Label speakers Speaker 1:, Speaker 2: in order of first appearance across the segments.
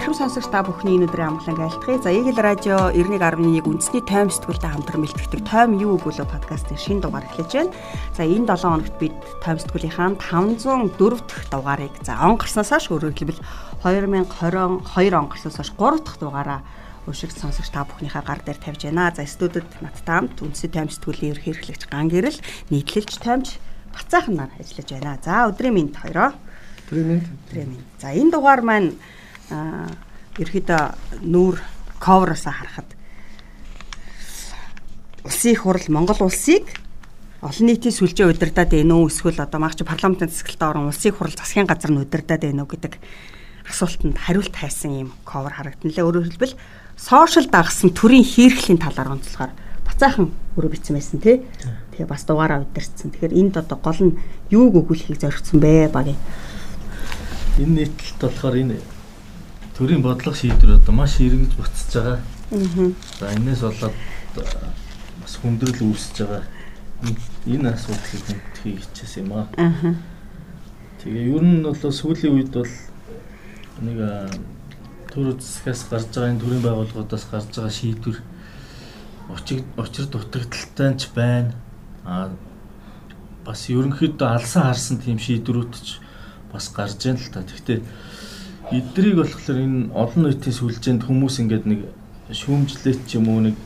Speaker 1: Эрхэм сонсогч та бүхний энэ өдрийн амглан айлтгая. За Eagle Radio 91.1 үндэсний тойм сэтгүүлтэй хамтран бэлтгэдэг тойм юу өгүүлөө подкастын шинэ дугаар эхлэж байна. За энэ 7 хоногт бид тойм сэтгүүлийнхаа 504 дахь дугаарыг за он гарснаас хойш хэлбэл 2022 он гарснаас хойш 3 дахь дугаараа өшиг сонсогч та бүхнийхээ гар дээр тавьж байна. За студид надтай хамт үндэсний тойм сэтгүүлийн ерхий хэрэглэгч Ган Гэрэл, нийтлэлч тоймч Бацаахан нар ажиллаж байна. За өдрийн мэнд хоёроо.
Speaker 2: Өдрийн мэнд.
Speaker 1: За энэ дугаар маань ерөөдөө нүүр ковроос харахад улсын их хурл Монгол улсыг олон нийтийн сүлжээ удирдаад байна уу эсвэл одоо магч парламентын засаглалтаа орон улсын хурл засгийн газар нь удирдаад байна уу гэдэг асуултанд хариулт хайсан юм ковер харагдана лээ. Өөрөөр хэлбэл сошиал дагсан төрийн хийрхлийн талаар онцлохоор бацаахан өрөө бичсэн байсан тий. Тэгээ бас дугаараа удирцсан. Тэгэхээр энд одоо гол нь юуг өгүүлэхийг зоригдсон бэ багийн.
Speaker 2: Энэ нийтлэлт болохоор энэ төрийн бодлого шийдвэр одоо маш эргэж буцаж байгаа. Аа. За энэс болоод бас хүндрэл үүсэж байгаа. Энэ асуудлыг хүндхийг хичээсэн юм аа. Аа. Тэгээ ер нь бол сүүлийн үед бол нэг төр үзэсгээс гарч байгаа энэ төрийн байгууллагуудаас гарч байгаа шийдвэр очир дутагдaltaй ч байна. А бас ерөнхийдөө алсан харсан тийм шийдвэрүүд ч бас гарч байна л та. Гэхдээ эдрийг болохоор энэ олон нийтийн сүлжээнд хүмүүс ингээд нэг шүүмжлээч ч юм уу нэг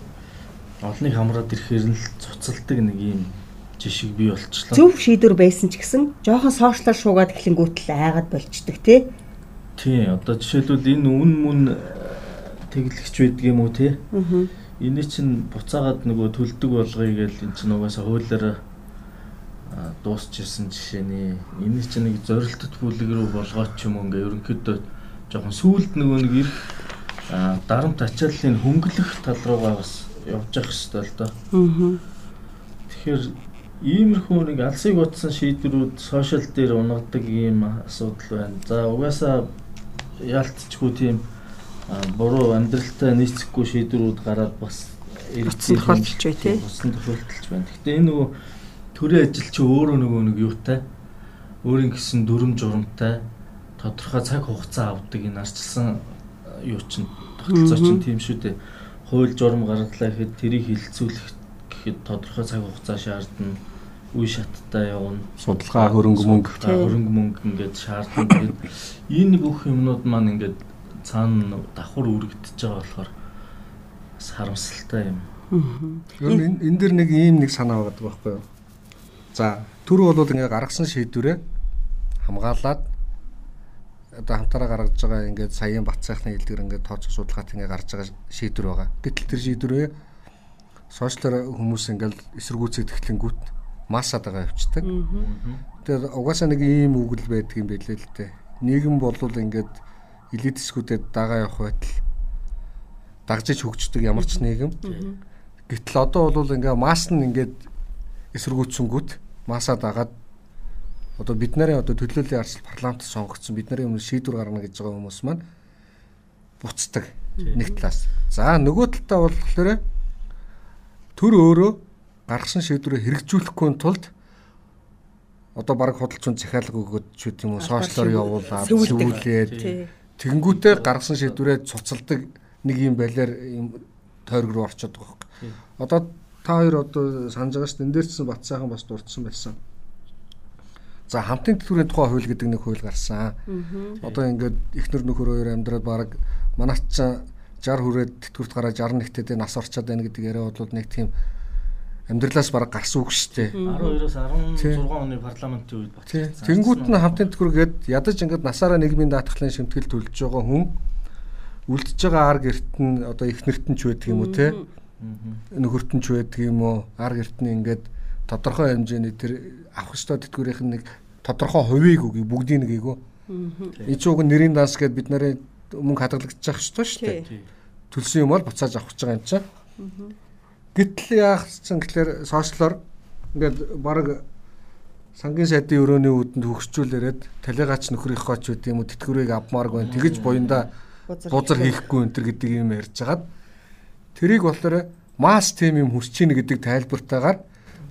Speaker 2: олныг хамраад ирэхээр нь л цуцалдаг нэг юм жишг бий болчихлоо.
Speaker 1: Зөв шийдвэр байсан ч гэсэн жоохон сошиалар шуугаад эхлэнгүүтэл айгаад болчдөг тий.
Speaker 2: Тий, одоо жишээлбэл энэ үн мөн э, тэглэгч байдаг юм уу тий? Аа. Эний чинь буцаагаад нөгөө төлдөг болгоё гэж эн чинь угаасаа хуулиараа дуусч ирсэн жишээний энэ чинь нэг зорилттой бүлэг рүү болгооч юм ингээ ерөнхийдөө жоохон сүулт нөгөө нэг их дарамт ачааллын хөнгөлөх тал руугаа бас явж явах хэрэгтэй л доо. Аа. Тэгэхээр иймэрхүү нэг алсыг утсан шийдвэрүүд сошиал дээр унагадаг ийм асуудал байна. За угаасаа яалтчгүй тийм буруу амьдралтай нийцэхгүй шийдвэрүүд гараад бас
Speaker 1: ирсэн тохиолдолч бай тээ.
Speaker 2: Усан тохиолдолч байна. Гэхдээ энэ нөгөө төрийн ажил чи өөрөө нөгөө нэг юутай өөрийн гэсэн дүрм журамтай тодорхой цаг хугацаа авдаг энэ арчилсан э, юу чинь тогтолцоо чинь тийм шүү дээ. Хууль журам гаргалаа гэхэд тэрийг хилцүүлэх гэхэд тодорхой цаг хугацаа шаардна. Үе шаттай явна.
Speaker 3: Судалгаа хөрөнгө мөнгө,
Speaker 2: хөрөнгө мөнгө ингээд шаардна. Тэгээд энэ бүх юмнууд маань ингээд цаана давхар үргэлдэж байгаа болохоор бас харамсалтай юм.
Speaker 3: Нь энэ дэр нэг ийм нэг санаа байгаа байхгүй юу? За, түр бол ингээ гаргасан шийдвэрээ хамгаалаад одоо хамтараа гаргаж байгаа ингээд саяын бат сайхны хэлдгэр ингээд тооцоо судалгаат ингээд гарч байгаа шийдвэр байгаа. Гэтэл тэр шийдвэрээ сошиалар хүмүүс ингээд эсэргүүцээд эхлэнгүүт массаад байгаа явцдаг. Тэгэхээр угаасаа нэг ийм үгэл байдаг юм байлээ л дээ. Нийгэм болвол ингээд элит хэсгүүдэд дагаа явах байтал дагжиж хөгждөг ямар ч нийгэм. Гэтэл одоо бол ингээд масс нь ингээд эсэргүүцсэнгүүт массаа дагаад одоо бид нарын одоо төлөөллийн арсал парламентд сонгогдсон бид нарын өмнө шийдвэр гаргана гэж байгаа хүмүүс маань буцдаг нэг талаас. За нөгөө талдаа болохоор төр өөрөө гаргасан шийдвэрээ хэрэгжүүлэхгүй тулд одоо баг худалчуун захиалга өгөөд ч үт юм уу сошиалор явуулаад сүүлээд тэгэнгүүтээ гаргасан шийдвэрээ цуцалдаг нэг юм балиар юм тойрог руу орчод байгаа хөөх. Одоо та хоёр одоо санаж байгаа шүү дээ. Энд дээр ч бат сайхан бас дурдсан байсан. За хамтын тэтгэврийн тухай хууль гэдэг нэг хууль гарсан. Одоо ингээд эхнэр нөхөр хоёр амьдраад баг манайч 60 хүрээд тэтгэврт гараа 61-т нас орчоод байна гэдэг яриа бол нэг тийм амьдралаас баг гарсан үг шүү дээ.
Speaker 2: 12-оос 16 оны парламентын үед
Speaker 3: батлагдсан. Тэнгүүт нь хамтын тэтгэвргээд ядаж ингээд насаараа нийгмийн даатгалын шимтгэл төлж байгаа хүн үлдэж байгаа ар герт нь одоо эхнэрт нь ч байдаг юм уу те нөхөрт нь ч байдаг юм уу ар герт нь ингээд тодорхой хэмжээний тэр авах ёстой тэтгэврийнх нь нэг тодорхой хувийг үгүй бүгдийг нэг ийгөө. Энэ ч уг нэрийн данс гэдээ бид нарын мөнгө хадгалагдчих ёстой шүү дээ. Төлсөн юм бол буцааж авах гэж байгаа юм чинь. Гэтэл яах чинь гэхэлэр сошиалор ингээд баг сангийн сайдын өрөөний үүдэнд хөгжчүүлээд талигач нөхрийнхөө ч үт юм уу тэтгэврийг авмааргүй тэгэж буянда бузар хийхгүй энэ төр гэдэг юм ярьж хагаад тэрийг болохоор масс тим юм хүрч ийн гэдэг тайлбартаагаар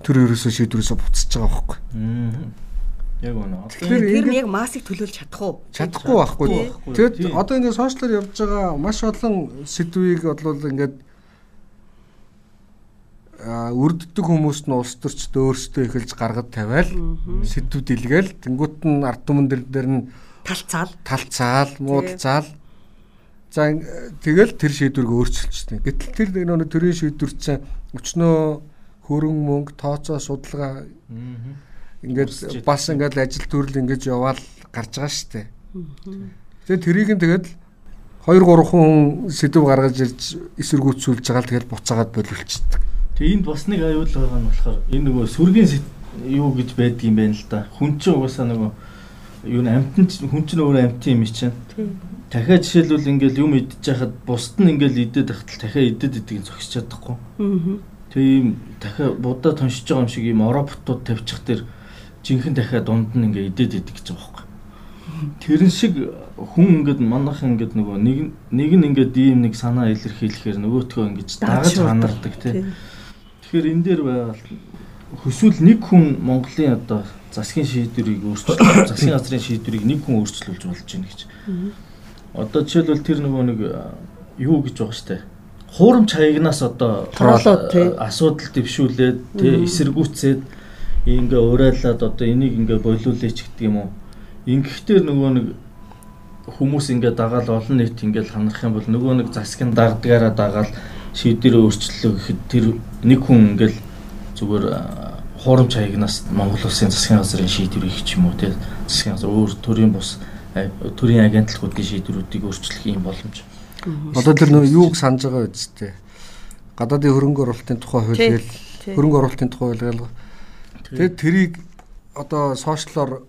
Speaker 3: тэр ерөөсөө шийдвэрээсээ буцаж байгаа байхгүй.
Speaker 2: Яг үнэ.
Speaker 1: Тэгэхээр тэр нь яг массыг төлөөлж чадах уу?
Speaker 3: Чадахгүй байхгүй. Тэгэд одоо ингээд сошиалар явж байгаа маш олон сэдвийг бодлол ингээд өрддөг хүмүүст нь улс төрчд өөрсдөө эхэлж гаргад тавиал сэдвүүд илгээл тэнгуут нь ард түмэн дээр нь
Speaker 1: талцаал
Speaker 3: талцаал муудалцаал за тэгэл тэр шийдвэрг өөрчилчихсэн. Гэтэл тэр нэг төрийн шийдвэр чинь өчнөө хөрөн мөнгө тооцоо судалгаа ингээд бас ингээд ажил төрөл ингэж яваал гарч байгаа шүү дээ. Тэгээ тэрийг нь тэгэл 2 3 хүн сэдв гаргаж ирж эсэргүүцүүлж байгаа л тэгэл буцаагаад боловлчдаг.
Speaker 2: Тэгээ энд бас нэг аюул байгаа нь болохоор энэ нөгөө сүргийн юу гэж байдаг юм байна л да. Хүн чинь угаасаа нөгөө юу н амтэн хүн чинь өөрөө амтын юм чинь. Дахиад жишээлбэл ингээл юм идэж хахад бусд нь ингээл идээд тахтал дахиад идээд нь зогсож чадахгүй. Тэгээ ийм дахиад будаа тоншиж байгаа юм шиг ийм оропотууд тавьчих тэр жинхэнэ дахиад дунд нь ингээ идээд идэх гэж байгаа байхгүй. Тэрэн шиг хүн ингээд манайх ингээд нөгөө нэг нэг нь ингээд ийм нэг санаа илэрхийлэхээр нөгөөтгөө ингэж дагаж ханардаг тийм Тэгэхээр энэ дээр байгаа хөсвөл нэг хүн Монголын одоо засгийн шийдвэрийг өөрчлөх засгийн газрын шийдвэрийг нэг хүн өөрчлүүлж болж байна гэж. Одоо жишээлбэл тэр нөгөө нэг юу гэж байгаа штэ. Хуурамч хаягнаас одоо асуудал дэвшүүлээд тэ эсэргүүцээд ингээ урайлаад одоо энийг ингээ болиулээч гэдэг юм уу. Ингэхдээ нөгөө нэг хүмүүс ингээ дагаал олон нийт ингээл ханах юм бол нөгөө нэг засгийн дардгаараа дагаал шийдвэрээ өөрчлөлөө гэхэд тэр нэг хүн ингээл зүгээр хуурамч хаягнаас Монгол улсын засгийн газрын шийдвэрийг ч юм уу тий засгийн газар өөр төрийн бус төрийн агентлагуудын шийдвэрүүдийг өөрчлөх юм боломж.
Speaker 3: Одоо тэр нөө юуг санаж байгаа үсттэй. Гадаадын хөрөнгө оруулалтын тухай хуулийг хөрөнгө оруулалтын тухай хуулийг тэгээд тэрийг одоо сошиалор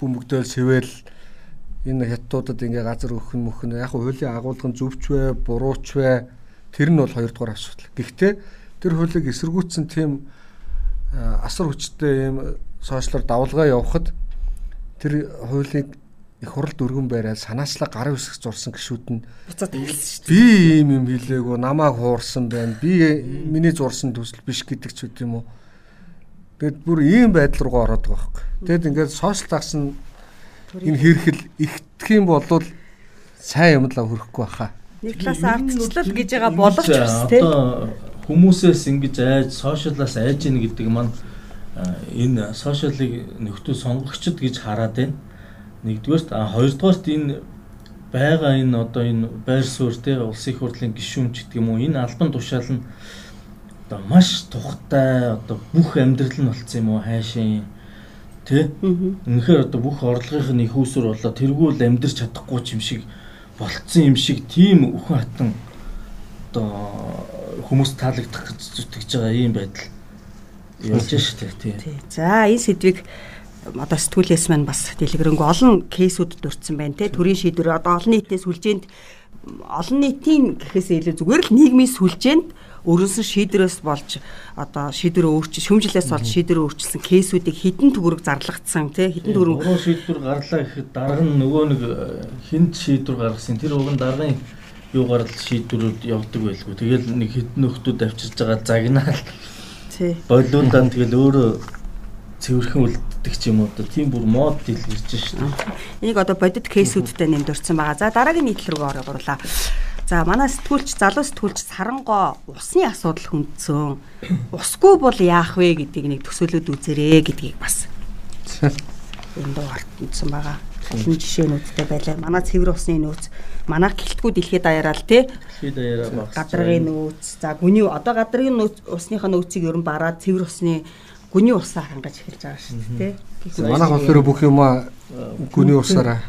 Speaker 3: бөмбөгдөөл сэвэл энэ хятадуудад ингээ газар өгөх нь мөх нь яг хуулийн агуулгын зөвч вэ бурууч вэ Тэр нь бол хоёрдугаар асуудал. Гэхдээ тэр хуулийг эсэргүүцсэн тийм асар хүчтэй юм сошиалор давлгаа явахад тэр хуулийг их хурл дөргөн байраад санаачлаа гарын үсгэж зурсан гişүүд нь
Speaker 1: буцаад хэлсэн шүү
Speaker 3: дээ. Би ийм юм хэлээгөө намайг хуурсан байна. Би миний зурсан төсөл биш гэдэг ч үт юм уу. Тэгэд бүр ийм байдал руу ороод байгаа байхгүй. Тэгэд ингээд сошиал дагсан энэ хэрхэл ихтэх юм бол сайн юм л хөрөхгүй баха
Speaker 1: нэг талаас ардчлал гэж байгаа боловч бас тийм
Speaker 2: хүмүүсээс ингэж айж сошиалаас айж ийн гэдэг маань энэ сошиалыг нөхдөө сонгогчд гэж хараад байна. Нэгдүгээрт а хоёрдугаарт энэ байгаа энэ одоо энэ байр суурь те улсын их хурлын гишүүн ч гэдэг юм уу энэ албан тушаал нь одоо маш тухтай одоо бүх амьдрал нь болцсон юм уу хайшин тэ үнэхээр одоо бүх орлогын их усүр болоо тэргүүл амьдрч чадахгүй юм шиг болцсон юм шиг тийм өхөн хатан одоо хүмүүс таалагдах гэж зүтгэж байгаа ийм байдал. Явж штэ тий.
Speaker 1: За энэ сэдвийг одоо сэтгүүлээс маань бас дэлгэрэнгүй олон кейсүүд дурдсан байна те төрийн шийдвэр одоо олон нийтээс сүлжээнд олон нийтийн гэхээсээ илүү зүгээр л нийгмийн сүлжээнд өрнсөн шийдвэрээс болж одоо шийдвэрөө өөрчил шүмжлээс болж шийдвэрөө өөрчилсөн кейсүүдийг хідэн төгрөг зарлагдсан тий. Хідэн төгрөг
Speaker 2: уруу шийдвэр гарлаа гэхэд дарга нь нөгөө нэг э, хинд шийдвэр гаргасан. Тэр уг нь даргын юугаар л шийдвэрүүд явдаг байлгүй тэгэл нэг хідэн нөхдүүд авчирж байгаа загнаал тий болиулаад тэгэл өөрөө цэвэрхэн үлддэг ч юм уу одоо тийм бүр мод дэлгэрж шүү дээ.
Speaker 1: Энийг одоо бодит кейсүүдтэй нэмдэрсэн байгаа. За дараагийн нийтлэл рүү оръё. За манай сэтгүүлч залуу сэтгүүлч Сарангоо усны асуудал хүндсэн. Усгүй бол яах вэ гэдгийг нэг төсөөлөд үзээрэй гэдгийг бас энэ дуу артсан байгаа. Олон жишээнүүдтэй байлаа. Манай цэвэр усны нөөц манайх гэлтгүү дэлхийд даяараа л тий.
Speaker 2: Дэлхийд даяараа багс.
Speaker 1: Гадрын нөөц. За гүний одоо гадрын нөөц усныхаа нөөцийг ерөн бараад цэвэр усны гүний усаа хангаж эхэлж байгаа шүү дээ тий.
Speaker 3: Манайх болохоор бүх юмаа гүний усаараа.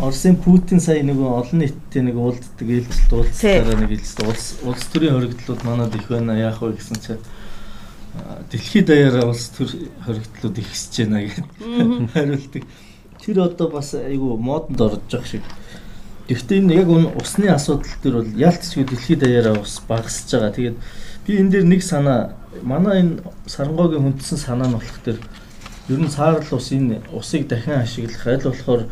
Speaker 2: Оросын Путин сая нөгөө олон нийттэй нэг уулздаг ээлжилт уулзсараа нэг ээлжилт улс улс төрийн хоригдлууд манад их байна яах вэ гэсэн чинь дэлхийд даяараа улс төр хоригдлууд ихсэж байна гэдэг хариулдаг. Тэр одоо бас айгүй модонд орж байгаа шиг. Гэхдээ энэ яг усны асуудал төр бол ялцчгүй дэлхийд даяараа ус багасж байгаа. Тэгээд би энэ дээр нэг санаа манай энэ сарангогийн хүндсэн санаа нь болох төр ер нь саарл ус энэ усыг дахин ашиглах аль болохоор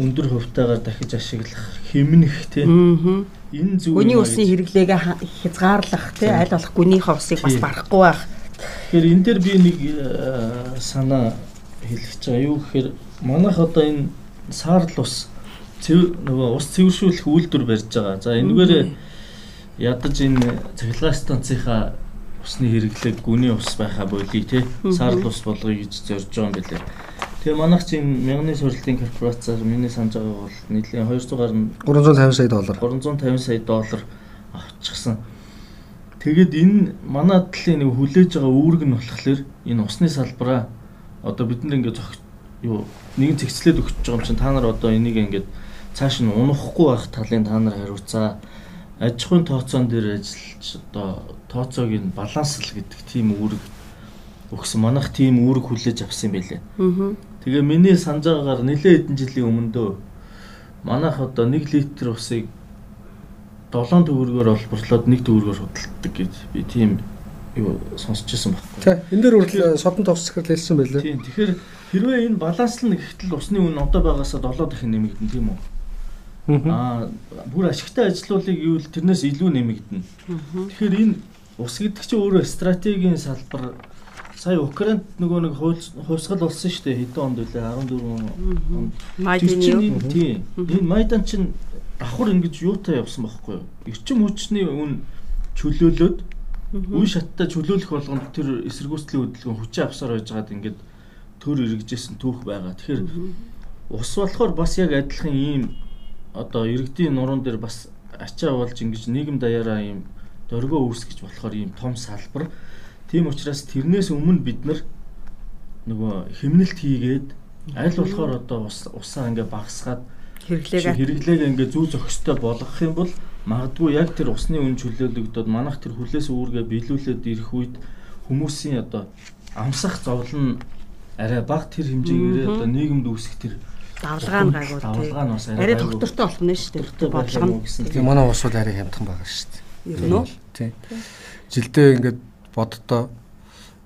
Speaker 2: өндөр хувьтайгаар дахиж ашиглах хэмнэх тийм
Speaker 1: энэ зүйл гүний усны хэрэглээгээ хязгаарлах тийм аль болох гүнийхээ усыг бас барахгүй байх.
Speaker 2: Тэгэхээр энэ дээр би нэг э, санаа хэлэх гэж байгаа. Юу гэхээр манайх одоо энэ саарл ус нөгөө ус цэвэршүүлэх үйлдвэр барьж байгаа. За энэгээр ядаж энэ цахилгаан станцынхаа усны хэрэглээг гүний ус байхаа болий те саарл ус болгоё гэж зорж байгаа юм билээ. Тэгээ манайх чинь мянганы сурлалын корпорацаар миний санаж байгаа бол нийлээ 200 гаруй
Speaker 3: 350 сая доллар
Speaker 2: 350 сая доллар авчихсан. Тэгээд энэ манай талын нэг хүлээж байгаа үүрэг нь болохоор энэ усны салбараа одоо бид нар ингээд зөх юу нэгэн зэгцлээд өгч байгаа юм чинь та нар одоо энийг ингээд цааш нь унахгүй байх талын та нар хариуцаа аж ахуйн тооцоон дээр ажиллаж одоо тооцоог нь баланслал гэдэг тийм үүрэг өгсөн манайх тийм үүрэг хүлээж авсан юм байлээ. Аа. Тэгээ миний санаж байгаагаар нэлээд хэдэн жилийн өмнө дөө манайх одоо 1 литр усыг 7 төгрөгөөр олборлоод 1 төгрөгөөр худалддаг гэж би тийм юу сонсч ирсэн байхгүй.
Speaker 3: Тий. Энэ дээр хүртэл содон товс захирал хэлсэн байлээ.
Speaker 2: Тийм. Тэгэхээр хэрвээ энэ баланслна гэхтэл усны үн одоо байгаас 7 дахин нэмэгдэн тийм үү? Аа бүр ашигтай ажлуулыг юу л тэрнээс илүү нэмэгдэнэ. Тэгэхээр энэ ус гэдэг чинь өөрөө стратегийн салбар сая Украинд нөгөө нэг хувьсгал болсон шүү дээ хэдэн онд үлээ 14 онд.
Speaker 1: Майдан юу?
Speaker 2: Тийм. Энэ Майдан чинь давхар ингэж юутай явсан байхгүй юу? Эрчим хүчний үн чөлөөлөөд үе шаттай чөлөөлөх болгонд тэр эсэргүүцлийн хөдөлгөөн хүчээ авсаар байж байгаад ингээд төр эргэжсэн түүх байгаа. Тэгэхээр ус болохоор бас яг адилхан ийм одоо иргэдийн нуруунд дээр бас ачаа болж ингэж нийгэм даяараа ийм дөргөө үүсгэж болохоор ийм том салбар. Тийм учраас тэрнээс өмнө бид нар нөгөө химнэлт хийгээд аль болохоор одоо ус усаа ингээ багсгаад
Speaker 1: хэрэглээгээ
Speaker 2: хэрэглээгээ ингээ зүү зохистой болгох юм бол магадгүй яг тэр усны үн чөлөөлөгдөд манах тэр хүлээс үүргээ биелүүлээд ирэх үед хүмүүсийн одоо амсах зовлон арай бага тэр хэмжээгээр одоо нийгэмд үүсэх тэр
Speaker 1: давлгаа нь гайгүй
Speaker 2: давлгаа нь бас
Speaker 1: арай доктортой болох нь шүү дээ бодлого
Speaker 2: гэсэн.
Speaker 3: Тэгээ манай ус бол арай хямдхан байгаа шүү дээ.
Speaker 1: Ер нь?
Speaker 3: Тийм. Жилдээ ингээд боддоо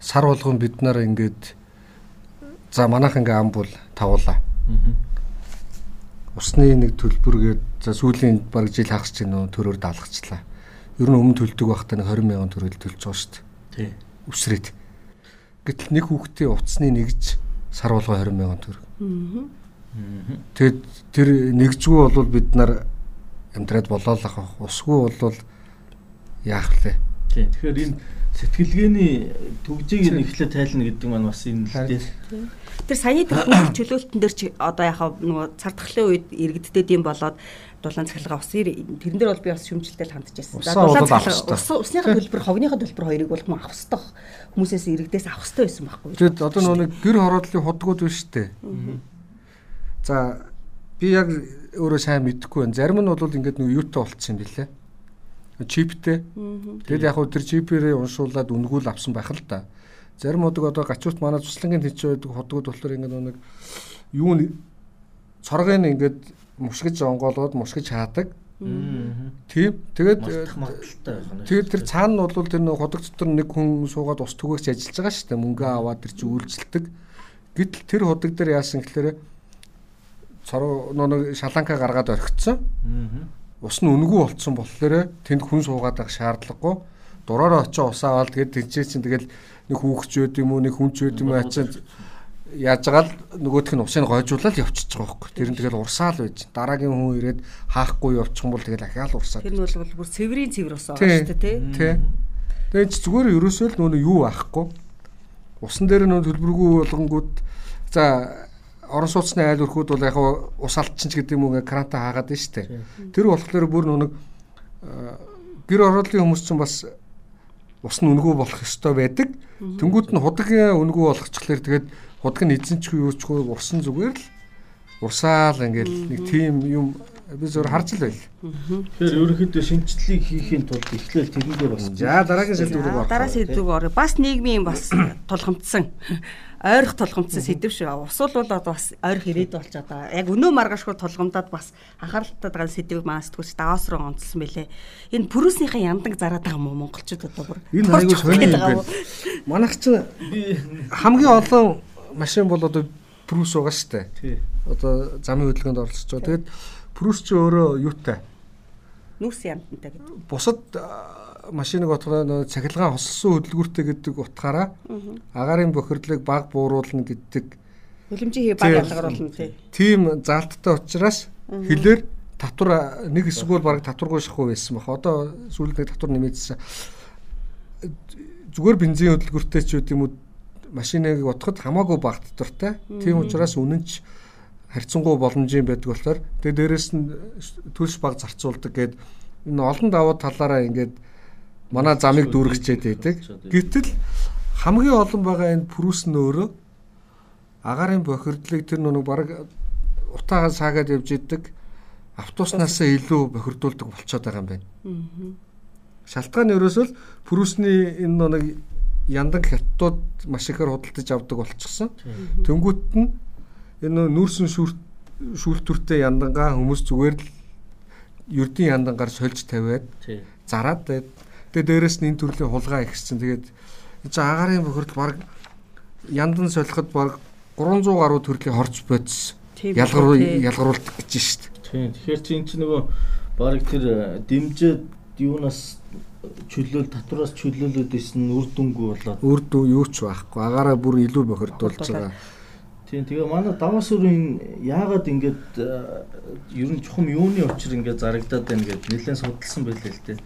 Speaker 3: сар болгон бид нар ингээд за манайх ингээ ам бол тавуулаа. Усны нэг төлбөргээд за сүүлийн баг жил хагас чинь нөө төрөөр даалгачлаа. Ер нь өмнө төлдөг байхдаа нэг 20 мянган төгрөг төлж байгаа шүү дээ.
Speaker 2: Тий.
Speaker 3: Үсрээд. Гэтэл нэг хүүхдээ утасны нэгж сар болгоо 20 мянган төгрөг. Аа Тэгэд тэр нэгжгүй бол бид нар амьдраад болоолах усгүй бол яах вэ?
Speaker 2: Тийм. Тэгэхээр энэ сэтгэлгээний төгжийг нь эхлээд тайлна гэдэг маань бас энэ л дээ.
Speaker 1: Тэр саяны техник чөлөөлтөн дээр чи одоо яхаа нөгөө цардахлын үед иргэдтэй юм болоод дулаан цахилгаан ус тэрэн дээр бол би бас шүмжилтэй хандж байсан.
Speaker 3: За дулаан цахилгаан
Speaker 1: ус усныхаа төлбөр хогныхаа төлбөр хоёрыг бол хүн авах хэрэгтэй хүмүүсээс иргэдээс авах хэрэгтэй байсан байхгүй.
Speaker 3: Тэгэд одоо нөгөө гэр хороодлын худгууд биш үү? За би яг өөрөө сайн мэдэхгүй байна. Зарим нь бол ингээд нэг юутай юм билээ. Чиптэй. Тэгэд яг хөө тэр чипээрээ уншуулад үнгүүл авсан байх л да. Зарим удаг одоо гачуут манай цуслангийн тийч байдаг хотгууд болохоор ингээд нэг юу н цоргыг ингээд мушгиж онгоолгоод мушгиж хаадаг. Тийм. Тэгээд тэгээд тэр цаана нь бол тэр нэг ходог дотор нэг хүн суугаад ус түгээгч ажиллаж байгаа шүү дээ. Мөнгө аваад тэр чи үйлчлдэг. Гэтэл тэр ходог дээр яасан гэхээр цороо нэг шаланка гаргаад орхицсан. Ус нь үнгүү болцсон болохоор тэнд хүн суугаад байх шаардлагагүй. Дураараа очиж ус аваад тэгээд тэнцээ чинь тэгэл нэг хүүхч өд юм уу нэг хүн ч өд юм уу ачаад яаж байгаа л нөгөөх нь усыг гойжуулаад явчихж байгаа байхгүй. Тэр нь тэгэл урсаал байж. Дараагийн хүн ирээд хаахгүй явчих юм бол тэгэл ахаал урсаад.
Speaker 1: Тэр нь бол бүр цэврийн цэвэр ус байгаа шүү дээ тий.
Speaker 3: Тэгээд зүгээр ерөөсөө л нөө юу аахгүй. Усан дээр нөө төлбөргүй болгонгууд за орон сууцны айл өрхүүд бол яг ус алдчин ч гэдэг юм уу кранта хаагаад байна шүү дээ. Тэр болохоор бүр нэг гэр орооллын хүмүүс ч бас ус нь үнгүү болох ёстой байдаг. Тэнгүүд нь худгийн үнгүү болгочихлоор тэгээд худаг нь эзэнчгүй юучгүй урсан зүгээр л урсаал ингээл нэг тийм юм би зөвөр харж л байл.
Speaker 2: Тэгэхээр ерөнхийдөө шинжлэлийг хийхийн тулд эхлээл тэрнээ бас.
Speaker 3: За дараагийн сэдвүүг орох.
Speaker 1: Дараа сэдвүүг орё. Бас нийгмийн бас тулгамдсан ойрох толгомцсон сэдв шүү. Усвал бол одоо бас ойрох ирээд болчиход байгаа. Яг өнөө маргашгүй толгомдоод бас анхааралтай байгаа сэдвийг маань сэтгүүлч даваас руу онцлсон байлээ. Энэ пүрүснийхээ яндаг зараад байгаа юм уу монголчууд одоо бүр.
Speaker 3: Энэ аягүй сони юм байна. Манайх чи хамгийн олон машин бол одоо пүрүс байгаа шүү дээ.
Speaker 2: Тий.
Speaker 3: Одоо замын хөдөлгөөнд оролцож байгаа. Тэгээд пүрүс чи өөрөө юутай?
Speaker 1: Нүс янтантай гэдэг.
Speaker 3: Бусад машиныг отгоо нөө цахилгаан хослсон хөдөлгүүртэй гэдэг утгаараа агарын бохирдлыг баг бууруулна гэдэг
Speaker 1: Үлэмжийн хий баг ялгаруулна тий.
Speaker 3: Тийм заалттай учраас хилээр татвар нэг эсвэл баг татваргүй шахуу байсан баг. Одоо сүүлд нэг татвар нэмэгдсэн. Зүгээр бензин хөдөлгөөртэй ч үт юм уу машиныг утгад хамаагүй баг татвартай. Тийм учраас үнэн ч харьцангуй боломжийн байдаг болохоор тэгээ дээрэс нь төлс баг зарцуулдаг гэд энэ олон даваа талаараа ингээд манай замыг дүүргчээд байдаг. Гэтэл хамгийн олон байгаа энэ прүс нь өөрөө агарын бохирдлыг тэр нэг баг утаагаа саагаад явж идэг автобуснаас илүү бохирдуулдаг болчиход байгаа юм байна. Шалтгаан нь ерөөсөө л прүсний энэ нэг яндан хятадууд маш ихээр худалдаж авдаг болчихсон. Тэнгүүт нь энэ нүүрсэн шүүлтүртэй яндангаа хүмүүс зүгээр л ердийн яндангаар сольж тавиад зараад тэгээ дээрэс нь энэ төрлийн хулгай ихсэн. Тэгээд за агарын бохирдол баг яндан солиход баг 300 гаруй төрлийн хорж бодис ялгаруу ялгаруулдаг гэж шүү дээ.
Speaker 2: Тийм. Тэгэхээр чи эн чинь нөгөө баг тэр э, дэмжээд юунаас чөлөөл татвараас чөлөөлөд исэн үр дүнгүй болоод
Speaker 3: үр дүн юу ч байхгүй. Агаараа бүр илүү бохирдуулж байгаа.
Speaker 2: Тийм. Тэгээ манай даваас өрийн яагаад ингэж э, ер нь чухам юуны учир ингэж зарагдаад байна гэд нэлээд судалсан байлээ л дээ.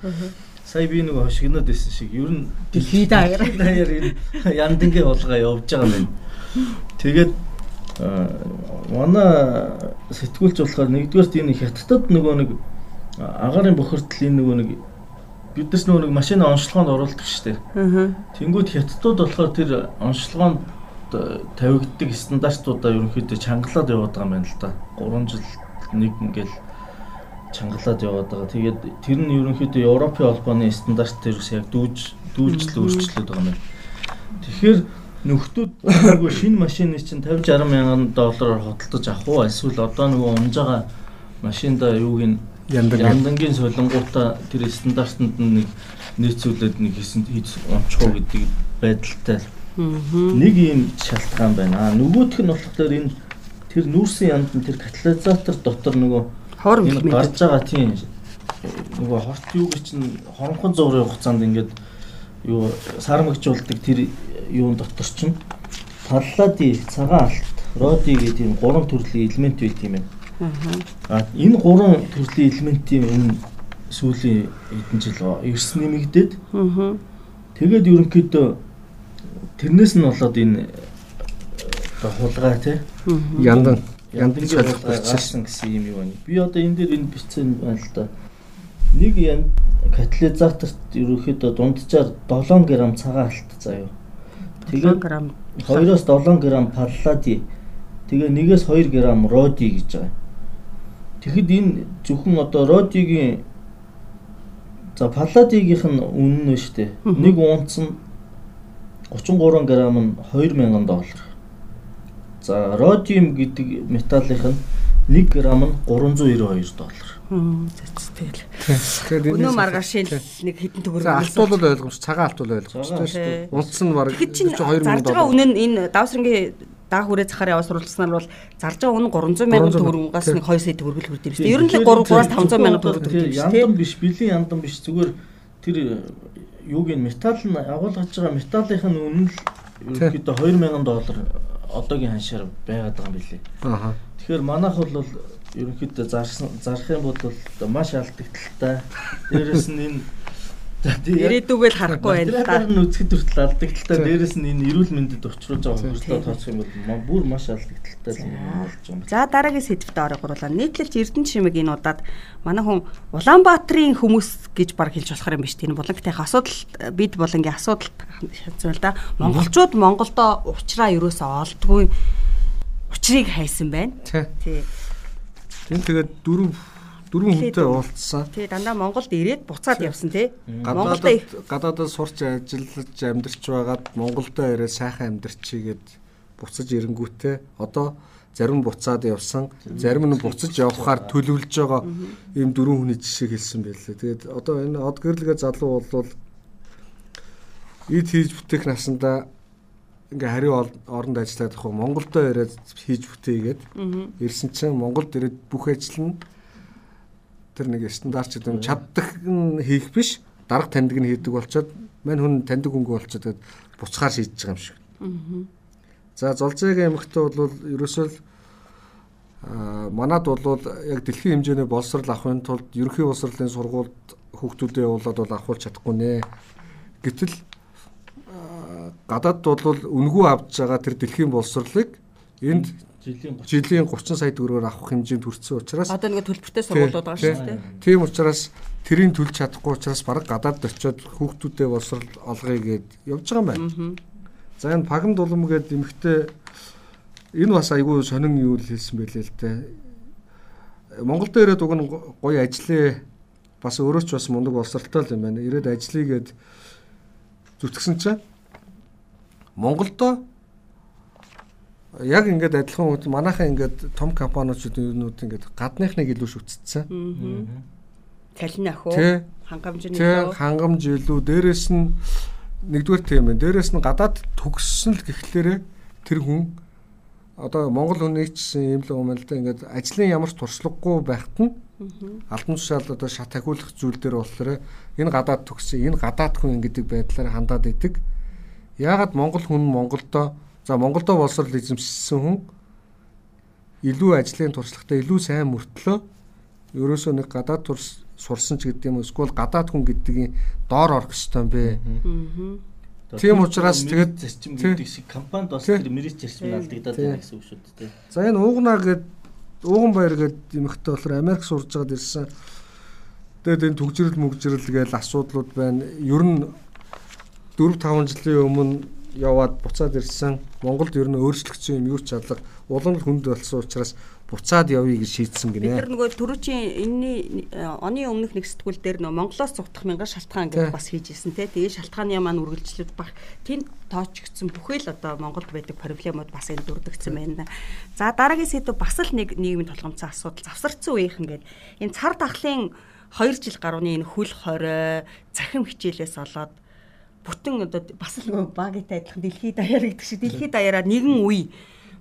Speaker 2: Сая би нэг хошигноод байсан шиг ер нь
Speaker 1: дэлхийд даяар
Speaker 2: даяар энэ яндынгийн улгаа явж байгаа юм. Тэгээд манай сэтгүүлч болохоор нэгдүгээрт энэ хятадд нөгөө нэг агарын бохирдлын нөгөө нэг биднес нөгөө нэг машины онцлогоонд оруулдаг шүү дээ. Тэнгүүд хятадууд болохоор тэр онцлогоонд тавигддаг стандартуудаа ерөнхийдөө чангалаад яваад байгаа юм байна л да. 3 жил нэг ингээл чангалаад яваад байгаа. Тэгээд тэр нь ерөнхийдөө Европын холбооны стандарт дээрээс яг дүүж дүүлжлээ өөрчлөлөд байгаа юм. Тэгэхээр нөхдүүд нөгөө шинэ машины чинь 50 60 мянган доллараар хөдөлж авах уу эсвэл одоо нөгөө унж байгаа машинда юуг нь яндангийн солонгуудаа тэр стандартанд нэг нийцүүлээд нэг хийсэн унчих уу гэдэг байдалтай нэг ийм шалтгаан байна. Нөгөөх нь болохоор энэ тэр нүүрсэн янд нь тэр катализатор дотор нөгөө
Speaker 1: хорон
Speaker 2: гарч байгаа тийм нөгөө хорт юу гэж чинь хоронхон зургийн хугацаанд ингээд юу сармагжуулдаг тэр юун дотор чинь паллади, цагаан алт, роди гэдэг тийм гурван төрлийн элемент байт юм байна. Аа энэ гурван төрлийн элементийн энэ сүүлийн хэдэн жил эрс нэмэгдээд тэгээд ерөнхийдөө тэрнээс нь болоод энэ хулгай тий
Speaker 3: яндан
Speaker 2: яндан гарсан гэсэн юм юу байна. Би одоо энэ дээр энэ бичсэн байна л да. Нэг ян катализаторт ерөнхийдөө дунджаар 7 г цагаан алт заяа. Тэгээд 2-оос 7 г паллади. Тэгээ 1-ээс 2 г роди гэж байгаа. Тэгэхэд энэ зөвхөн одоо родигийн за палладигийнх нь үнэн нь шүү дээ. Нэг унц нь 33 г нь 2000 доллар. За родиум гэдэг металлынх нь 1 г нь 392 доллар.
Speaker 1: Тэгэл. Тэгэхээр өнөө маргааш нэг хитэн төгрөг
Speaker 3: алтуул ойлгомж цагаан алтуул ойлгомжтой шүү дээ. Унц нь бараг
Speaker 1: 2000 доллар. Үнэ нь энэ давсрангийн даах хүрээ цахаар яваа сурвалжласнаар бол зарж байгаа үнэ 300 сая төгрөгөөс нэг 2 сая төгрөг л хүрдэг юм шүү дээ. Ер нь л 3-аас 500 сая төгрөг хүрдэг
Speaker 2: юм шүү дээ. Яндан биш, бэлэн яндан биш зүгээр тэр юуг нь металл нь агуулгаж байгаа металлынх нь үнэ л ерөнхийдөө 2000 доллар одоогийн ханшаар байгаад байгаа юм билээ. Аа. Тэгэхээр манайх бол ерөнхийдөө зарсан зарах юм бол маш алдагдaltaй. Дээрэс нь энэ
Speaker 1: ирээдүгэл харахгүй байна
Speaker 2: л да. Тэр нь үзэхэд хүртэл алдагдaltaй. Дээрэс нь энэ эрүүл мэндэд учруулж байгаа хөрслөө тооцох юм бол бүр маш алдагдaltaй юм болж байгаа.
Speaker 1: За дараагийн сэдвт орох гурлаа. Нийтлэлч Эрдэнэ чимэг энэ удаад манай хүн Улаанбаатарын хүмүүс гэж баг хэлж болохоор юм биш тийм булангтайх асуудал бид булангийн асуудал шатсан л да. Монголчууд Монголдо уучраа юусоо олдгүй учрыг хайсан байна. Тий.
Speaker 3: Тийм тэгээд дөрөв дөрвөн хүнтэй уулзсан.
Speaker 1: Тий дандаа Монголд ирээд буцаад явсан тий.
Speaker 3: Монголд гадаадд сурч ажиллаж амьдарч байгаад Монголдо ирээд сайхан амьдарчийгээд буцаж ирэнгүүтээ одоо зарим буцаад явсан, зарим нь буцаж явхаар төлөвлөж байгаа ийм дөрвөн хүний жишээ хэлсэн байлээ. Тэгээд одоо энэ од гэрлэгээ залуу бол эд хийж бүтээх насандаа ингээ хариу оронд ажиллаад явах Монголдо ирээд хийж бүтээгээд ирсэн чинь Монголд ирээд бүх ажил нь тэр нэг стандарт юм чаддаг нь хийх биш дарга таньдаг нь хийдэг болчоод мань хүн таньдаг хөнгө болчоод тэгээд буцахаар шийдэж байгаа юм шиг. За золзойгийн эмэгтэй бол ерөөсөө манад бол яг дэлхийн хэмжээний боловсрал авахын тулд ерөнхий боловсролын сургуульд хүүхдүүдэд явуулаад бол авахулж чадахгүй нэ. Гэтэл гадаад бол үнгүй авч байгаа тэр дэлхийн боловсролыг энд жилийн жилийн 30 сая төгрөгөөр авах хэмжээнд хүрсэн учраас
Speaker 1: одоо нэг төлбөртэй сургуулиуд байгаа шүү дээ.
Speaker 3: Тийм учраас тэрийг төлж чадахгүй учраас баг гадаад очиод хүүхдүүдэд боловсрол олгоё гэд явж байгаа юм байна. За энэ пагам дулам гээд эмхтэй энэ бас айгүй сонин юу л хэлсэн байлээ л дээ. Монгол дээрээ дуг нь гоё ажиллаа бас өөрөө ч бас мундаг боловсралтай л юм байна. Ирээд ажиллая гэд зүтгэсэн чинь Монголдо яг ингээд адилхан үед манайхаа ингээд том компаниуд юунууд ингээд гадныхныг илүү шүтцсэн.
Speaker 1: Цалин ах уу? Хангамж нь
Speaker 3: илүү. Хангамж илүү. Дээрээс нь нэгдүгээр тийм байна. Дээрээс нь гадаад төгссөн л гэхлээрээ тэр хүн одоо Монгол хүний ч юм л юм л да ингээд ажлын ямар ч туршлагагүй байхад нь албан тушаал одоо шат ахиулах зүйл дээр болохоор энэ гадаад төгссөн энэ гадаад хүн гэдэг байдлаар хандаад идэг. Яагаад Монгол хүн Монголдо За Монголдо боловсрол эзэмшсэн хүн илүү ажлын туршлагатай илүү сайн мөртлөө ерөөсөө нэг гадаад турш сурсан ч гэдэг юм уу эсвэл гадаад хүн гэдгийг доор орох ёстой юм бэ. Тийм учраас тэгээд
Speaker 2: зарчим гэдэг шиг компанид бас тэр мэрэж зарчим алдагдаад байна гэсэн үг шүү дээ.
Speaker 3: За энэ уугнаа гэд ууган баяр гэд юмхтэй болохоор Америк сурж байгаад ирсэн. Тэгээд энэ төгжрөл мөгжрөл гээл асуудлууд байна. Ер нь 4 5 жилийн өмнө яваад буцаад ирсэн. Монголд ер нь өөрчлөгдсөн юм юу ч чадлага улам л хүнд болсон учраас буцаад явъя гэж шийдсэн гинэ.
Speaker 1: Нар нөгөө түрүүчийн энэний оны өмнөх нэг сэтгүүл дээр нөгөө Монголоос цугдах мянган шалтгаан гэж бас хийжсэн те. Тэгээ шалтгааны маань үргэлжлээд баг тэнд тоочгдсон бүхэл одоо Монголд байдаг проблемууд бас энд дүрдэгцэн байна. За дараагийн сэдв бас л нэг нийгмийн толгомцсон асуудал завсарцсан үеийнхэн гээд энэ цар тахлын 2 жил гарууны энэ хөл хорой захим хичээлээс олоод бүтэн одоо бас л нөгөө багитай адилхан дэлхийд даяар гэдэг шиг дэлхийд даяараа нэгэн үе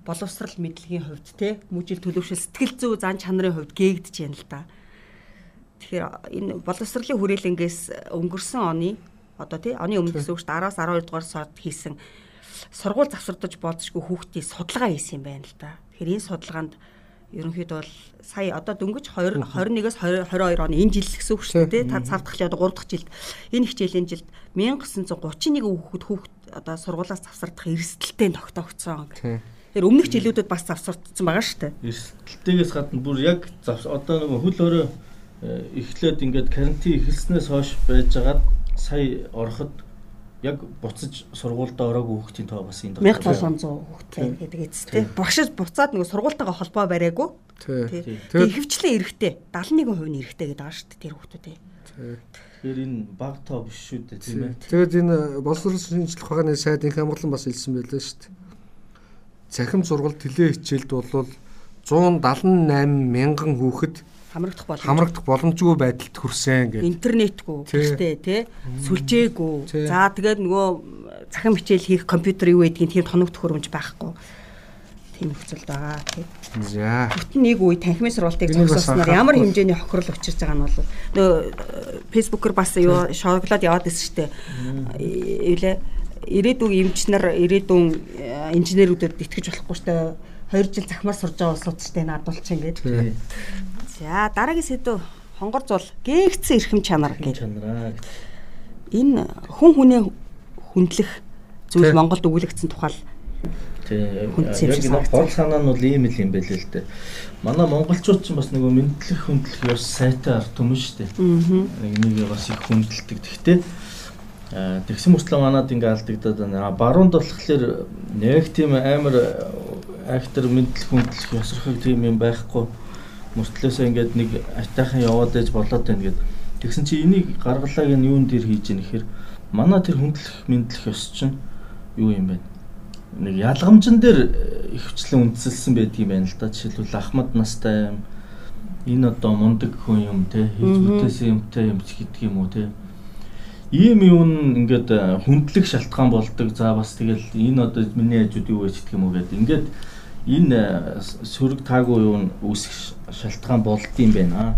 Speaker 1: боловсрал мэдлэгийн хувьд те мүжил төлөвшөл сэтгэл зүй зан чанарын хувьд гээгдэж байна л да. Тэгэхээр энэ боловсролын хүрээлэнгээс өнгөрсөн оны одоо тий оны өмнө гэсэн үг шүү 10-аас 12 дугаар сард хийсэн сургууль завсардаж болцшгүй хүүхдийн судалгаа хийсэн юм байна л да. Тэгэхээр энэ судалгаанд ерөнхийдөө бол сая одоо дөнгөж 20 21-ээс 22 оны энэ жил гэсэн үг шүү дээ. Та цав дахь одоо 3 дахь жилд энэ хичээлийн жилд 1931 хүүхэд хүүхэд одоо сургуулаас завсардах эрсдэлтэй тогтоогдсон. Тэр өмнөх жилүүдэд бас завсардсан байгаа шүү дээ.
Speaker 2: Эрсдэлтэйгээс гадна бүр яг одоо нөгөө хөл өрөө э, эхлээд ингээд карантин эхэлснээс хойш байжгаад сая ороход яг буцаж сургуультай ороогүй хүүхдийн тоо бас энд
Speaker 1: 1700 хүүхдтэй гэдэг эцтэй. Багш буцаад нэг сургуультайгаа холбоо бариагүй. Тий. Ихэвчлэн эрэхтэй 71% нь эрэхтэй гэдэг байгаа шүү дээ тэр хүүхдүүдээ.
Speaker 2: Тэгэхээр энэ баг тоо биш шүү дээ тийм ээ.
Speaker 3: Тэгээд энэ боловсрол шинжилх ухааны сайд инх амгалан бас хэлсэн байлаа шүү дээ. Цахим сургалт тэлээ хичээлд бол 178 мянган хүүхэд
Speaker 1: хамрагдах боломж
Speaker 3: хамрагдах боломжгүй байдалд хүрсэн гэх.
Speaker 1: Интернетгүй гэхдээ тий сүлжээгүй. За тэгээд нөгөө цахим хичээл хийх компьютер юу гэдгийг тийм тоногдох хөрөмж байхгүй. Тийм нөхцөлд байгаа тий.
Speaker 3: За.
Speaker 1: Бүтэн нэг үе танхимын сургалтыг зогсоосноор ямар хэмжээний хохирол учирч байгаа нь бол нөгөө фэйсбүүкээр бас юу шоколад яваад байсан шүү дээ. Эвлээ ирээдүйн эмч нар ирээдүйн э, инженерүүдэд итгэж болохгүй дээ. 2 жил захимаар сурж байгаа улсууд ч тийм надулчин гэдэг. За дараагийн сэдв хонгор зул гээгцэн эрхэм чанар гэж. Энэ хүн хүнээ хүндлэх зүйл Монголд өгүүлэгдсэн тухай
Speaker 2: Тэг. Яг энэ гол санаа нь бол ийм л юм байлээ л дээ. Манай монголчууд ч бас нөгөө мэдлэх хүндлэх ёс сайтай ард түмэн шүү дээ. Энийг бас их хүндэлдэг. Гэхдээ тэгсэн мөртлөө манад ингээ алдагдаад байна. Баруунд болохоор яг тийм амар актер мэдлэх хүндлэх ёсрохыг тийм юм байхгүй мөртлөөсөө ингээд нэг атайхан яваад ээж болоод байна гэд. Тэгсэн чи энийг гаргалааг нь юун дээр хийж яах гэхээр манай тэр хүндлэх мэдлэх ёс чинь юу юм бэ? Нэг ялгамжин дээр ихвчлэн үндсэлсэн байдаг юм байна л да. Жишээлбэл Ахмад настай юм энэ одоо мундаг хүн юм те хийж бүтээсэн юмтай юм гэдэг юм уу те ийм юм ингээд хүндлэх шалтгаан болдог за бас тэгэл энэ одоо миний хажууд юу гэж гэдэг юм уу гэдэг ингээд энэ сөрөг таагүй юу үүсэх шалтгаан болд юм байна.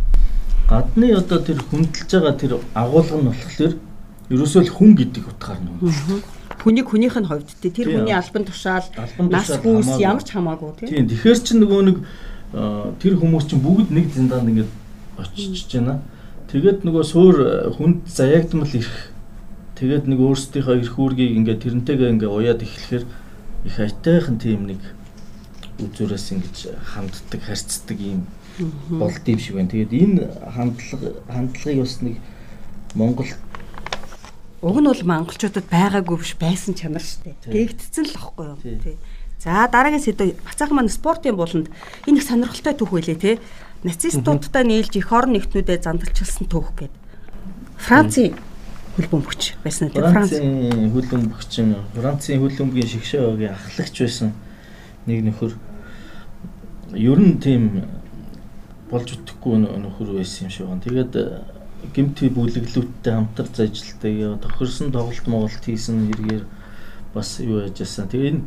Speaker 2: Гадны одоо тэр хүндэлж байгаа тэр агуулга нь болохоор ерөөсөө л хүн гэдэг утгаар нь.
Speaker 1: хүнийг хүнийх нь хувьд тий тэр хүний албан тушаал нас хүүс ямар ч хамаагүй тий.
Speaker 2: Тийм тэгэхээр чи нөгөө нэг тэр хүмүүс чинь бүгд нэг зиндаанд ингээд очиж байна. Тэгээд нөгөө суур хүнд заягдмал ирэх тэгээд нэг өөрсдийнхөө эрх үүргийг ингээд тэрнтэйгээ ингээд уяад эхлэхээр их айтайхан тийм нэг үзүүрээс ингэж ханддаг, харьцдаг юм болд юм шиг байна. Тэгээд энэ хандлага хандлагыг бас нэг Монгол
Speaker 1: уг нь бол монголчуудад байгаагүй биш байсан чанар шүү дээ. Гээгдсэн л аахгүй юу. Тий. За дараагийн сэдв бацаахан маань спортын буланд энэ их сонирхолтой түүх байлээ тий. Нацистуудтай нийлж эх орон нэгтнүүдэд зандалчилсан түүх гэдэг. Францын хөлбөмбөгч байсан
Speaker 2: тий. Францын хөлбөмбөгчин Францын хөлбөмбөгийн шигшээ багийн ахлагч байсан нэг нөхөр ер нь тийм болж үтэхгүй нөхөр байсан юм шиг байна. Тэгээд гимти бүлэглүүдтэй хамтарч ажилтдаг тохирсон тоглолт моголт хийсэн хэрэгээр бас юу яжсэн. Тэгээ энэ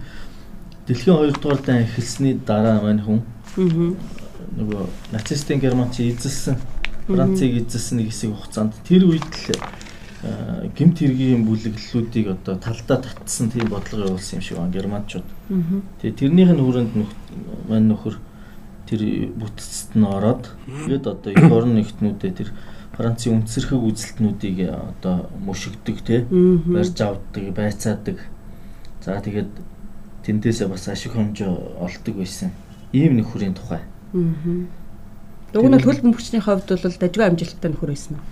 Speaker 2: дэлхийн 2 дугаар дан эхэлсний дараа маань хүн нөгөө нацистын германч эзэлсэн Францыг эзэлсэн нэг хэсэг хугацаанд тэр үед л гимт хэргийн бүлэглэлүүдийг одоо талдаа татсан тийм бодлого явуулсан юм шиг байна германчууд. Тэгээ тэрнийх нь хүрээнд маань нөхөр тэр бүтцэд нь ороод тэгээд одоо эх орон нэгтнүүдээ тэр Францын үндсэрхэг үзэлтнүүдийг э, одоо мөшигдөг тий барьж авдаг, байцаадаг. За тэгээд тэндээсээ бас ашиг хэмжээ олдог байсан. Ийм нөхөрийн тухай. Аа.
Speaker 1: Дуг нь хөл бөмбөгчний хувьд бол дажгүй амжилттай нөхөр байсан уу?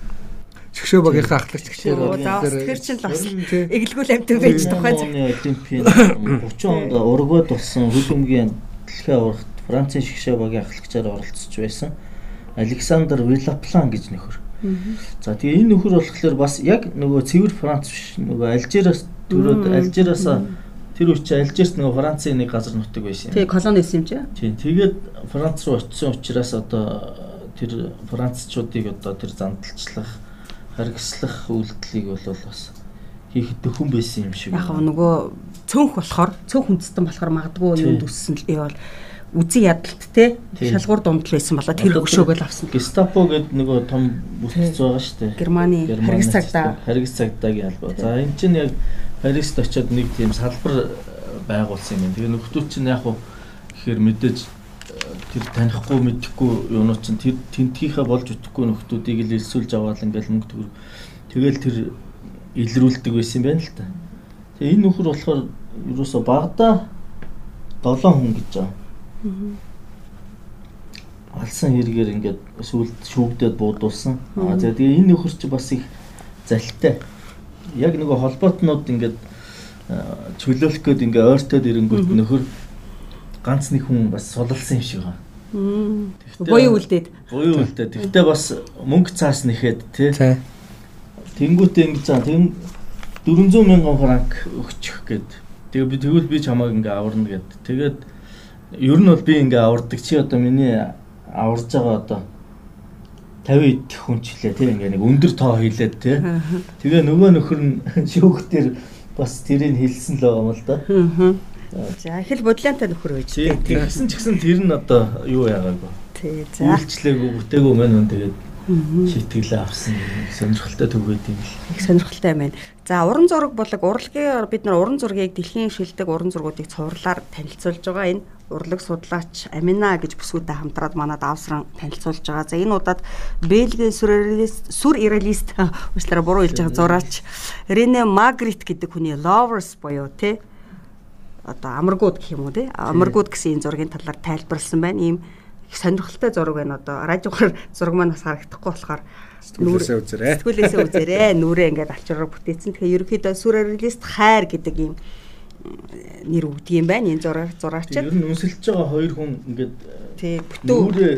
Speaker 3: Чигшөө багийнхаа ахлагч гişээр
Speaker 1: тэр чинь л бас эглгүүл амтан байж тухай.
Speaker 2: Олимпийн 30 онд ургууд болсон хөл бөмбөгийн дэлхийн аврагт Францын шгшээ багийн ахлагчаар оролцож байсан. Александр Вилаплан гэж нөхөр. За тэгээ энэ нөхөр болохоор бас яг нөгөө цэвэр Франц биш нөгөө Алжираас төрөөд Алжираас тэр үчи Алжирс нөгөө Францын нэг газар нутаг байсан
Speaker 1: юм. Тий, колони байсан юм чи.
Speaker 2: Тий, тэгээд Франц руу очисон учраас одоо тэр францчуудыг одоо тэр зандалчлах, харгислах үйлдэлийг бол бас хийх дөхөн байсан юм шиг.
Speaker 1: Яг нөгөө цөөнх болохоор цөөнх хүндстэн болохоор магадгүй юунд үссэн л бол үзэн ядалт те шалгуур дундл байсан болоо тэр хөшөөгөө л авсан.
Speaker 2: Гестапо гэдэг нөгөө том бүтц байгаа шүү дээ.
Speaker 1: Германы харгас цагдаа.
Speaker 2: Харгас цагдаагийн албаа. За эн чинь яг Парист очиод нэг тийм салбар э, байгуулсан юм. Тэгээ нөхдүүд чинь яг хуу гэхээр мэдээж э, тэр танихгүй мэдэхгүй юунууд чинь тэр тентгийнхаа болж үтэхгүй нөхдүүдийг л элсүүлж аваад ингээл мөнгө төгрөг. Тэгэл тэр илрүүлдэг байсан юм байна л та. Тэгээ энэ нөхөр болохоор юусоо багада 7 хүн гэж байгаа алсан хэрэгээр ингээд сүлд шүүгдээд буудуулсан. Аа за тэгээ энэ нөхөр чи бас их залтай. Яг нөгөө холбоотнууд ингээд чөлөөлөх гээд ингээ ойртоод ирэнгүүт нөхөр ганц нэг хүн бас сулалсан юм шиг байна.
Speaker 1: Буян үлдээд.
Speaker 2: Буян үлдээд. Тэгтээ бас мөнгө цаас нэхэд тий. Тэнгүүтээ ингэж заа тэм 400 мянган франк өгчих гээд. Тэгээ би тэгвэл би чамааг ингээ аварна гээд. Тэгээд ер нь бол би ингээ авардаг чи одоо миний аварж байгаа одоо 50 идэх хүн ч лээ тийм ингээ нэг өндөр тоо хийлээд тий. Тэгээ нөгөө нөхөр нь шүүхтэр бас тэрийг хэлсэн л байгаа юм л да.
Speaker 1: За их л бодлонтой нөхөр байж.
Speaker 2: Тэгсэн ч гэсэн тэр нь одоо юу яагаагүй. Тий. За. Үйлчлээгүй бүтээгөө мань хүн тэгээд шийтгэлээ авсан сонирхолтой төгөөд юм л.
Speaker 1: Их сонирхолтой юм байна. За уран зураг болог урлагийн бид нар уран зургийг дэлхийн шилдэг уран зургуудыг цувралаар танилцуулж байгаа энэ урлаг судлаач Амина гэж бүсгүүтэй хамтраад манад авсран танилцуулж байгаа. За энэ удаад Бельгийн сүрреалист сүр иралист уучлаарай буруу хэлж байгаа зураач Рене Магрит гэдэг хүний Lovers буюу тий одоо амаргууд гэх юм уу тий амаргууд гэсэн энэ зургийн талаар тайлбарлсан байна. Ийм их сонирхолтой зураг байна одоо радиогоор зураг маань бас харагдахгүй болохоор
Speaker 3: сэтгүүлээсээ үзээрэй.
Speaker 1: Сэтгүүлээсээ үзээрэй. Нүрээ ингээд авчраар бүтээсэн. Тэгэхээр ерөөхдөө сүрреалист хайр гэдэг юм нэр өгдөг юм байна энэ зураг зураач.
Speaker 2: Ер нь өнсөлж байгаа хоёр хүн ингээд
Speaker 1: тий бүтэн
Speaker 2: нүрээ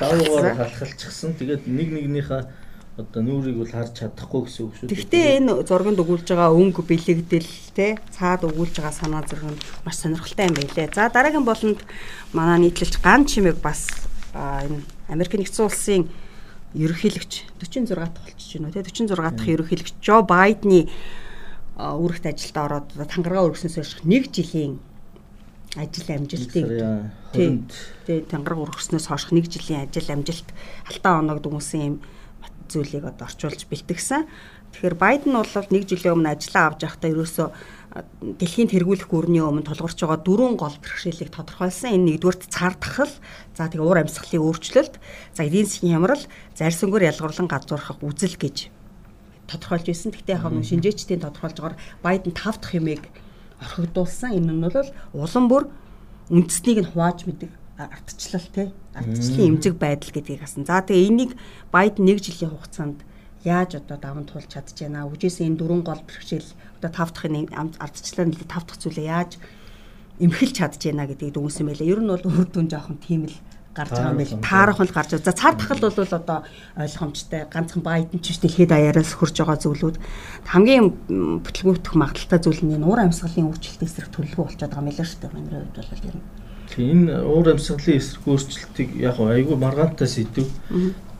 Speaker 2: даваагаар халахалчихсан. Тэгээд нэг нэгнийхээ одоо нүрийг бол харж чадахгүй гэсэн үг шүү.
Speaker 1: Гэхдээ энэ зурганд өгүүлж байгаа өнгө бэлэгдэл те цаад өгүүлж байгаа санаа зураг нь маш сонирхолтой юм байлээ. За дараагийн болонд манай нийтлэлч ган чимэг бас энэ Америк нэгдсэн улсын ерөнхийлөгч 46 дахь болчихж байна те 46 дахь ерөнхийлөгч Жо Байдны үүрэгт ажилд ороод тангараа өргөснөөс хойш нэг жилийн ажил амжилтыг тий тангараг өргөснөөс хойш нэг жилийн ажил амжилт алтан оног дүнсэн юм зүйлийг одоо орчуулж бэлтгэсэн. Тэгэхээр Байден бол нэг жилийн өмнө ажиллаа авч явахдаа ерөөсөө дэлхийн тэргүүлэх гүрний өмнө тулгуурч байгаа дөрвөн гол бэрхшээлийг тодорхойлсон. Энэ нэгдүгürt цар тахал, за тэгээ уур амьсгалын өөрчлөлт, за эдийн засгийн хямрал, зарьсангөр ялгуурлан газуурхах үзэл гэж тодорхойлж ирсэн. Гэхдээ яг нэг шинжээчдийн тодорхойлж байгаа Байден тав дахь юмыг орхигдуулсан. Энэ нь бол улам бүр үндэснийг нь хувааж мэдэг ардчлал те ардчлалын эмзэг байдал гэдгийг хасан. За тэгээ энийг Байден нэг жилийн хугацаанд яаж одоо даван туулж чадчихна. Үжээс энэ дөрвөн гол бэрхшээл одоо тав дахь ардчлалаар нэлээд тав дахь зүйлээ яаж эмхэлж чадчихна гэдгийг дүнсэн байлаа. Ер нь бол үр дүн жоохон тийм л гарч байгаа юм байл. Таарах нь гарч байгаа. За цар тахал бол одоо ойлгомжтой. Ганцхан Байден ч дэлхийд даяараас хурж байгаа зүйлүүд хамгийн бүтлгүүтэх магадaltaй зүйл нь уур амьсгалын өөрчлөлтөөс зэрэг төлөвлөгөө болчиход байгаа юм л шүү дээ. Миний хувьд бол ер нь.
Speaker 2: Тийм энэ уур амьсгалын эсрэг өөрчлөлтийг яг айгүй маргаантай сэдв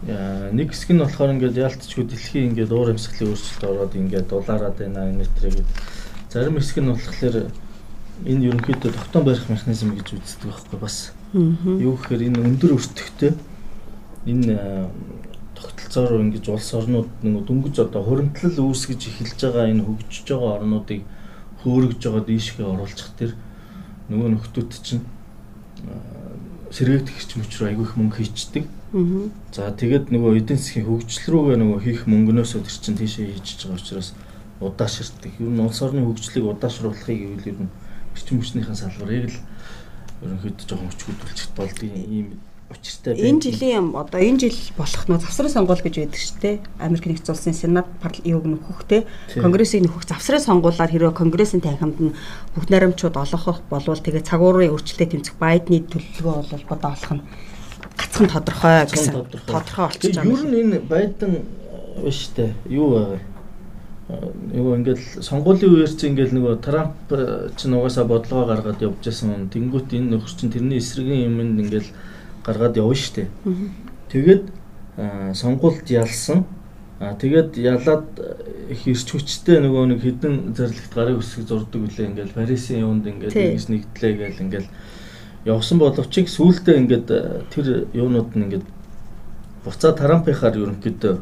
Speaker 2: нэг хэсэг нь болохоор ингээд яалтчгүй дэлхийн ингээд уур амьсгалын өөрчлөлт ороод ингээд дулаараад байна энэ төрөйг зарим хэсэг нь болохоор энэ ерөнхийдөө тогтоон барих механизм гэж үздэг байхгүй бас. Юу гэхээр энэ өндөр өртөгтэй энэ тогтолцоороо ингэж улс орнууд нэг дөнгөж одоо хуримтлал үүсгэж эхэлж байгаа энэ хөгжиж байгаа орнуудыг хөөргөж байгаа дийшгээ оруулах төр нөгөө нөхдүүд чинь сэргээгдэх хэрчм учраас айгүй их мөнгө хийчдэг. За тэгээд нөгөө эдийн засгийн хөгжил рүүгээ нөгөө хийх мөнгнөөсөө тэр чинь тийшээ хийж байгаа учраас удаашрдаг. Ер нь улс орны хөгжлийг удаашруулахыг гэвэл ер нь эрчим хүчнийхэн салбарыг л ерөнхийдөө жоохон хүчгүүдүүлчих болдгийг ийм учиртай
Speaker 1: байна. Энэ жилийн одоо энэ жил болох нөө завсрын сонгуул гэж байдаг шүү дээ. Америк нэгдсэн улсын сенат юуг нөхөх те конгрессийг нөхөх завсрын сонгуулаар хэрвээ конгрессийн танхимд нь бүх наримчууд олгох болвол тэгээ цагуурын өөрчлөлтөд тэмцэх Байдны төлөвлөгөө бол бодоо олох нь гацхан тодорхой гэсэн тодорхой болчихж
Speaker 2: байгаа. Ер нь энэ Байден биш үү? Юу вэ? Нөгөө ингээл сонгуулийн үеэр чи ингээл нөгөө Трамп ч нугасаа бодлогоо гаргаад явж байсан. Тэнгүүт энэ нөхөр чинь тэрний эсрэгийн юмд ингээл гаргаад явна штэ. Тэгээд сонгуульд ялсан. А тэгээд ялаад их ирч хүчтэй нөгөө нэг хідэн зарлагт гарын үсэг зурдаг үлээ ингээл Парисын юунд ингээл нэгс нэгдлээ гээл ингээл явсан боловч сүүлдээ ингээд э, тэр юунууд нь ингээд буцаа Трампынхаар ерөнхийдөө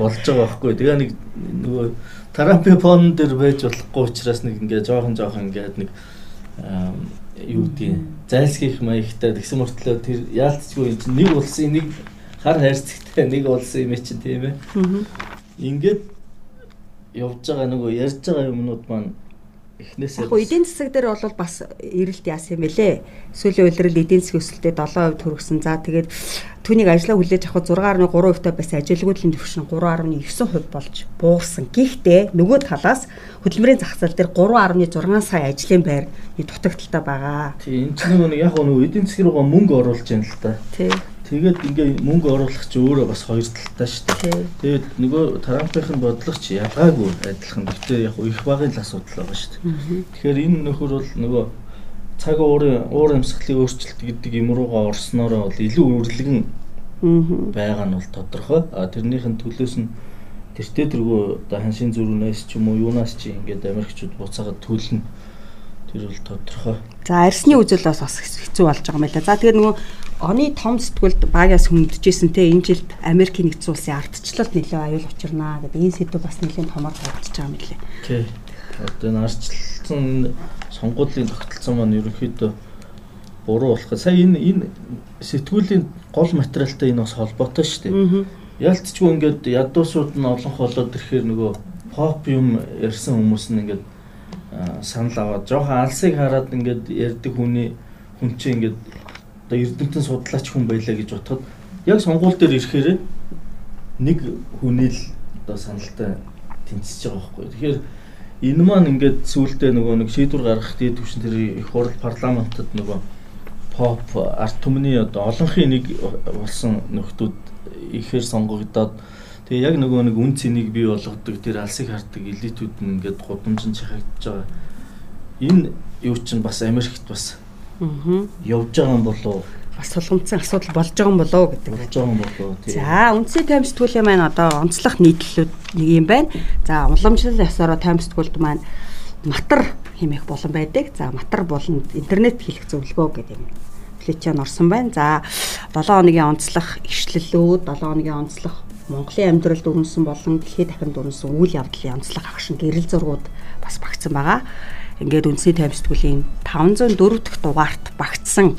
Speaker 2: болж байгаа байхгүй. Тэгээ нэг нөгөө Трампын фон дээр байж болохгүй учраас нэг ингээд жоохон жоохон ингээд нэг юу гэдгийг зайлсхийх маягтай тэгсэн мөртлөө тэр яалтчгүй нэг улсын нэг хар хайрцагтай нэг улсын юм чинь тийм ээ. Ингээд явж байгаа нөгөө ярьж байгаа юмнууд маань эхнээсээ
Speaker 1: яг эдийн засаг дээр бол бас эрэлт яасан юм бэлээ. Сүүлийн үйлрэл эдийн засгийн өсөлтөд 7% төрөгсөн. За тэгээд түүнийг ажлаа хүлээж авах 6.3% та байсан ажилгүйдлийн түвшин 3.9% болж буурсан. Гэхдээ нөгөө талаас хөдөлмөрийн зах зээл дээр 3.6 сая ажлын байр дутагдaltaй байгаа.
Speaker 2: Тийм энэ ч нэг яг нөгөө эдийн засгийн руугаа мөнгө оруулж яана л та. Тийм Тэгээд ингээ мөнгө оруулах чи өөрөө бас хоёр талтай шүү дээ. Тэгээд нөгөө Трампын бодлого чи ялгаагүй адилхан. Гэхдээ яг их багын л асуудал байгаа шүү дээ. Тэгэхээр энэ нөхөр бол нөгөө цаг уурын уур амьсгалын өөрчлөлт гэдэг юм руугаа орсноороо бол илүү үрлэгэн байгаа нь бол тодорхой. А тэрнийхэн төлөөс нь тэртээ тэргүй одоо ханшийн зүрхнээс ч юм уу юунаас ч ингээд Америкчууд буцаагаад төлнө Тэр бол тодорхой.
Speaker 1: За арсны үзэл бас бас хэцүү болж байгаа юм байна. За тэгээд нөгөө оны том сэтгүүлд багаас хүнддэжсэн те энэ жилд Америкийн нэгдсэн улсын ардчлалт нэлээд аюул учирнаа гэдэг энэ сэдв бас нэлээд томор тавьдж байгаа юм лээ.
Speaker 2: Тий. Одоо энэ ардчлалсан сонгуулийн тогтолцоо маань ерөнхийдөө буруу болох. Сая энэ энэ сэтгүүлийн гол материалтай энэ бас холбоотой шүү дээ. Ялцчгүй ингээд ядуусууд нь олонх болоод ирэхээр нөгөө поп юм ярьсан хүмүүс нь ингээд санал аваад жоохон алсыг хараад ингээд ярьдаг хүний хүн чинь ингээд одоо эрдэмтэн судлаач хүн байлаа гэж бодоход яг сонгуул дээр ирэхээр нэг хүний л одоо саналтай тэнцэж байгаа байхгүй. Тэгэхээр энэ маань ингээд сүүлдээ нөгөө нэг шийдвэр гаргах дээд түвшин тэр их хурл парламентод нөгөө поп арт түмний одоо олонхын нэг болсон нөхдүүд ихээр сонгогдоод Тэгээ яг нөгөө нэг үн цэнийг бий болгодог тэр алсыг хардаг элитүүд нь ингээд гудамжин чахагдж байгаа. Энэ юу чинь бас Америкт бас явж байгаа юм болоо
Speaker 1: бас сулгамцсан асуудал болж байгаа юм болоо гэдэг.
Speaker 2: Болж байгаа юм болоо
Speaker 1: тийм. За үндсний тайм сэтгүүлийн маань одоо онцлог нийтлэлүүд нэг юм байна. За уламжлал ясаараа тайм сэтгүүлд маань матар хэмээх болон байдаг. За матар болон интернет хэлэх зөвлөгөө гэдэг юм плечэн орсон байна. За 7 хоногийн онцлог ишлэлүүд, 7 хоногийн онцлог Монголын амьдралд өрнөсөн болон дэлхийд дахинд өрнөсөн үйл явдлын онцлог агшин гэрэл зургууд бас багтсан байгаа. Ингээд үндэсний таймсдгуулийн 504 дахь дугаарт багтсан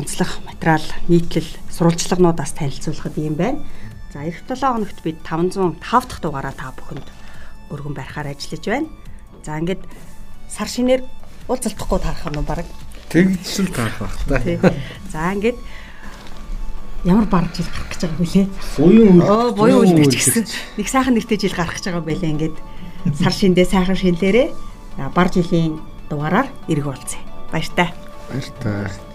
Speaker 1: онцлог материал нийтлэл сурвалжлагнуудаас танилцуулахад юм байна. За эх 7 хоногт бид 505 дахь дугаараа та бүхэнд өргөн барихаар ажиллаж байна. За ингээд сар шинээр уулзалтахгүй таарах нь баг.
Speaker 3: Тэгжл таах бах та.
Speaker 1: За ингээд ямар бараг жил гарах гэж байгаа вүлээ.
Speaker 2: Буюу
Speaker 1: Оо буюу үлдэж гисэн. Нэг сайхан нэртэй жил гарах гэж байгаа байлаа ингээд сар шиндээ сайхан шинлээрээ бар жилийн дугаараар эрг уулзъя. Баяр та.
Speaker 3: Баяр та.